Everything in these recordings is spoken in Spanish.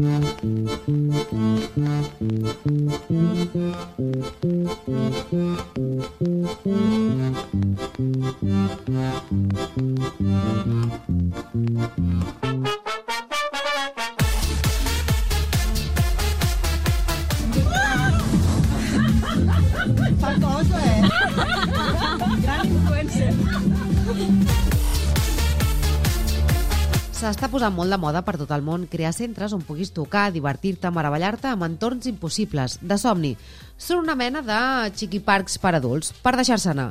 Gran influencer. S'està posant molt de moda per tot el món crear centres on puguis tocar, divertir-te, meravellar-te amb entorns impossibles, de somni. Són una mena de xiquiparcs per adults, per deixar-se anar.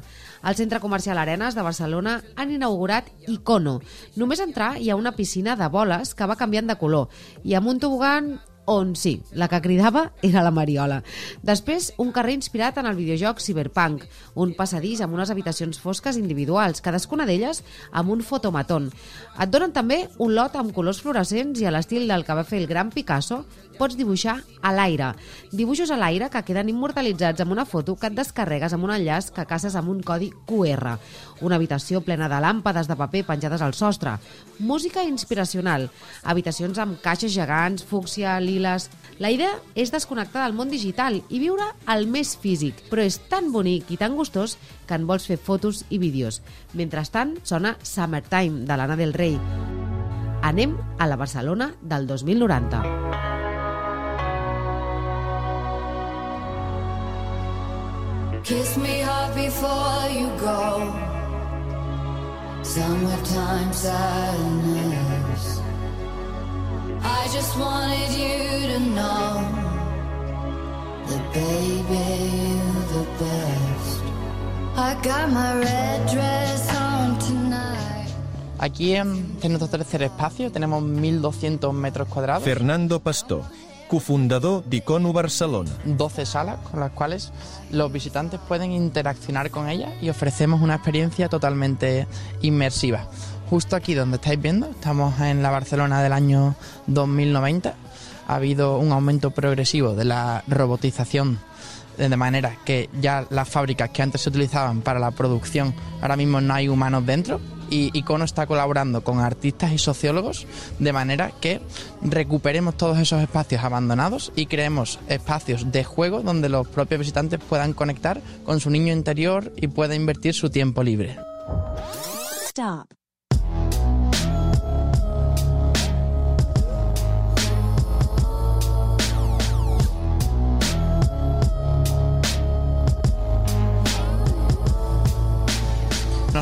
Al Centre Comercial Arenas de Barcelona han inaugurat Icono. Només entrar hi ha una piscina de boles que va canviant de color i amb un tobogan on sí, la que cridava era la Mariola. Després, un carrer inspirat en el videojoc Cyberpunk, un passadís amb unes habitacions fosques individuals, cadascuna d'elles amb un fotomaton. Et donen també un lot amb colors fluorescents i a l'estil del que va fer el gran Picasso, pots dibuixar a l'aire. Dibuixos a l'aire que queden immortalitzats amb una foto que et descarregues amb un enllaç que caces amb un codi QR. Una habitació plena de làmpades de paper penjades al sostre. Música inspiracional. Habitacions amb caixes gegants, fúcsia, liles... La idea és desconnectar del món digital i viure el més físic, però és tan bonic i tan gustós que en vols fer fotos i vídeos. Mentrestant, sona Summertime, de l'Anna del Rei. Anem a la Barcelona del 2090. Kiss me hard before you go. Summertime sadness. I just wanted you to know that, baby, you're the best. I got my red dress on tonight. Aquí en, en nuestro tercer espacio tenemos 1.200 metros cuadrados, Fernando Pastor, cofundador d'Icono Barcelona. 12 salas con las cuales los visitantes pueden interaccionar con ellas y ofrecemos una experiencia totalmente inmersiva. Justo aquí donde estáis viendo, estamos en la Barcelona del año 2090. Ha habido un aumento progresivo de la robotización de manera que ya las fábricas que antes se utilizaban para la producción, ahora mismo no hay humanos dentro. Y Icono está colaborando con artistas y sociólogos de manera que recuperemos todos esos espacios abandonados y creemos espacios de juego donde los propios visitantes puedan conectar con su niño interior y pueda invertir su tiempo libre. Stop.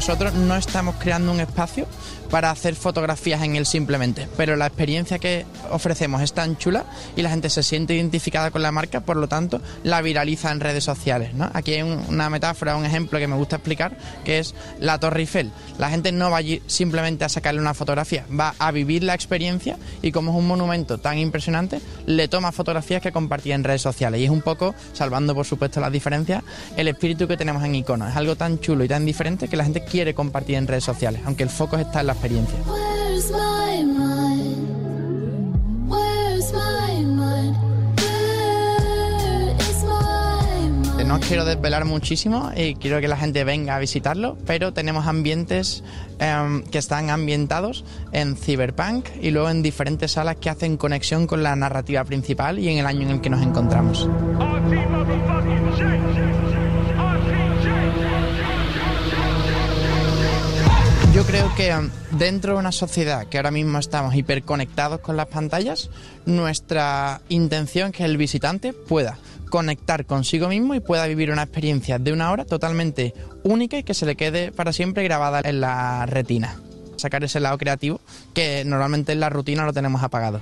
Nosotros no estamos creando un espacio para hacer fotografías en él simplemente, pero la experiencia que ofrecemos es tan chula y la gente se siente identificada con la marca, por lo tanto la viraliza en redes sociales. ¿no? Aquí hay un- una metáfora, un ejemplo que me gusta explicar, que es la Torre Eiffel. La gente no va allí simplemente a sacarle una fotografía, va a vivir la experiencia y como es un monumento tan impresionante, le toma fotografías que compartía en redes sociales. Y es un poco, salvando por supuesto las diferencias, el espíritu que tenemos en Icono. Es algo tan chulo y tan diferente que la gente quiere compartir en redes sociales, aunque el foco está en la experiencia. No os quiero desvelar muchísimo y quiero que la gente venga a visitarlo, pero tenemos ambientes em, que están ambientados en Cyberpunk y luego en diferentes salas que hacen conexión con la narrativa principal y en el año en el que nos encontramos. Creo que um, dentro de una sociedad que ahora mismo estamos hiperconectados con las pantallas, nuestra intención es que el visitante pueda conectar consigo mismo y pueda vivir una experiencia de una hora totalmente única y que se le quede para siempre grabada en la retina. Sacar ese lado creativo que normalmente en la rutina lo tenemos apagado.